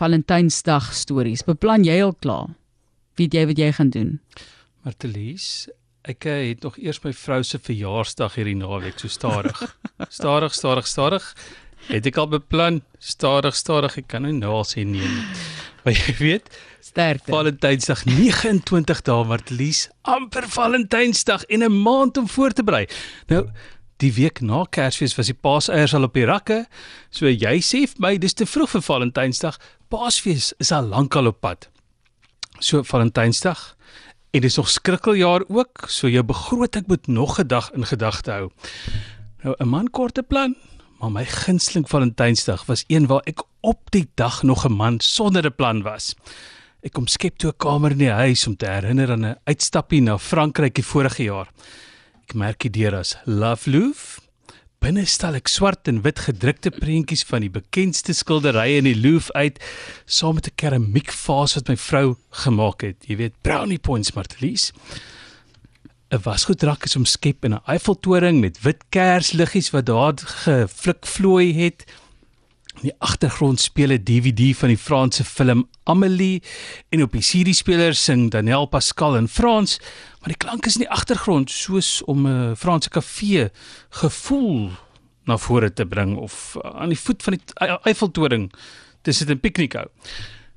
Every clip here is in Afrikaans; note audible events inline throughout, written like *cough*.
Valentynsdag stories. Beplan jy al klaar? Weet jy wat jy gaan doen? Martelies, ek eh, het nog eers my vrou se verjaarsdag hierdie naweek so stadig. *laughs* stadig, stadig, stadig. Het ek al beplan, stadig, stadig. Ek kan nou nou al sê nee nie. Maar jy weet, Sterkte. Valentynsdag 29 dae Martelies, amper Valentynsdag en 'n maand om voor te berei. Nou Die week na Kersfees was die paaseiers al op die rakke. So jy sê vir my dis te vroeg vir Valentynsdag. Paasfees is al lankal op pad. So Valentynsdag en dis nog skrikkeljaar ook, so jou begroting moet nog 'n dag in gedagte hou. Nou 'n man korte plan, maar my gunsteling Valentynsdag was een waar ek op die dag nog 'n man sonder 'n plan was. Ek kom skep toe 'n kamer in die huis om te herinner aan 'n uitstappie na Frankryk die vorige jaar. Ek merk die deur as Love Louvre. Binne stal ek swart en wit gedrukte prentjies van die bekendste skilderye in die Louvre uit, saam met 'n keramiekvaas wat my vrou gemaak het. Jy weet, brownie points Martelies. 'n Wasgoedrak is omskep in 'n Eiffeltoring met wit kersliggies wat daar geflik vloei het. In die agtergrond speel 'n DVD van die Franse film Amélie en op die CD-speler sing Daniel Pascal in Frans, maar die klank is in die agtergrond soos om 'n Franse kafee gevoel na vore te bring of aan die voet van die Eiffeltoring te sit en piknik hou.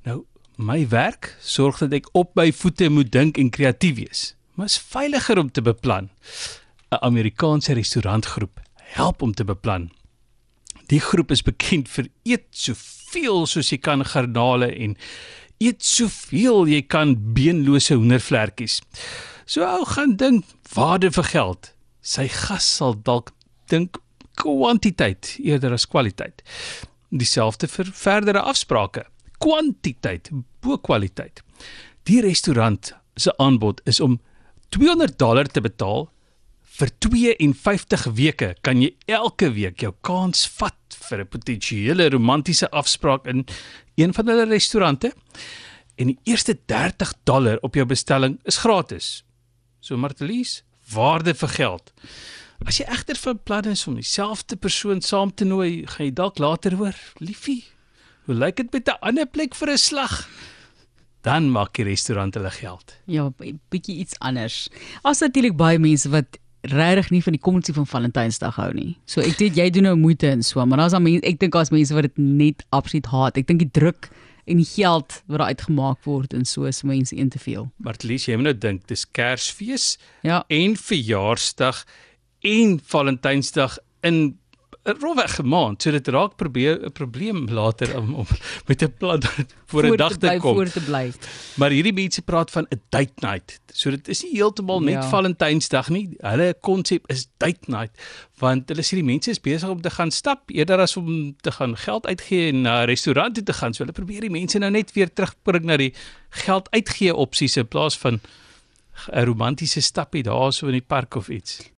Nou, my werk sorg dat ek op my voete moet dink en kreatief wees. Maar is veiliger om te beplan. 'n Amerikaanse restaurantgroep help om te beplan. Die groep is bekend vir eet soveel soos jy kan garnale en eet soveel jy kan beenlose hoendervlekkies. So ou gaan dink waarde vir geld. Sy gas sal dalk dink kwantiteit eerder as kwaliteit. Dieselfde vir verdere afsprake. Kwantiteit bo kwaliteit. Die restaurant se aanbod is om 200 dollar te betaal vir 52 weke kan jy elke week jou kans vat vir 'n potensiële romantiese afspraak in een van hulle restaurante en die eerste 30 dollar op jou bestelling is gratis. So Martelies, waarde vir geld. As jy egter van plan is om dieselfde persoon saam te nooi, gaan jy dalk later hoor, liefie. Hoe lyk dit met 'n ander plek vir 'n slag? Dan maak die restaurant hulle geld. Ja, bietjie iets anders. As natuurlik baie mense wat regtig nie van die kommensie van Valentynsdag hou nie. So ek weet jy doen nou moeite en so, maar daar's dan mense, ek dink daar's mense wat dit net absoluut haat. Ek dink die druk en die geld wat daar uitgemaak word en so is mense een te veel. Martelies, jy moet nou dink, dis Kersfees Ja, en verjaarsdag en Valentynsdag in 'n rowweg maand. So dit raak probeer 'n probleem later om, om met 'n plan *laughs* voor 'n dag te kom. Voor te bly. Maar hierdie mense praat van 'n date night. So dit is nie heeltemal net Ja. Valentynsdag nie. Hulle konsep is date night want hulle sê die mense is besig om te gaan stap eerder as om te gaan geld uitgee en na 'n restaurant toe te gaan. So hulle probeer die mense nou net weer terugbring na die geld uitgee opsies in plaas van 'n romantiese stappie daar so in die park of iets.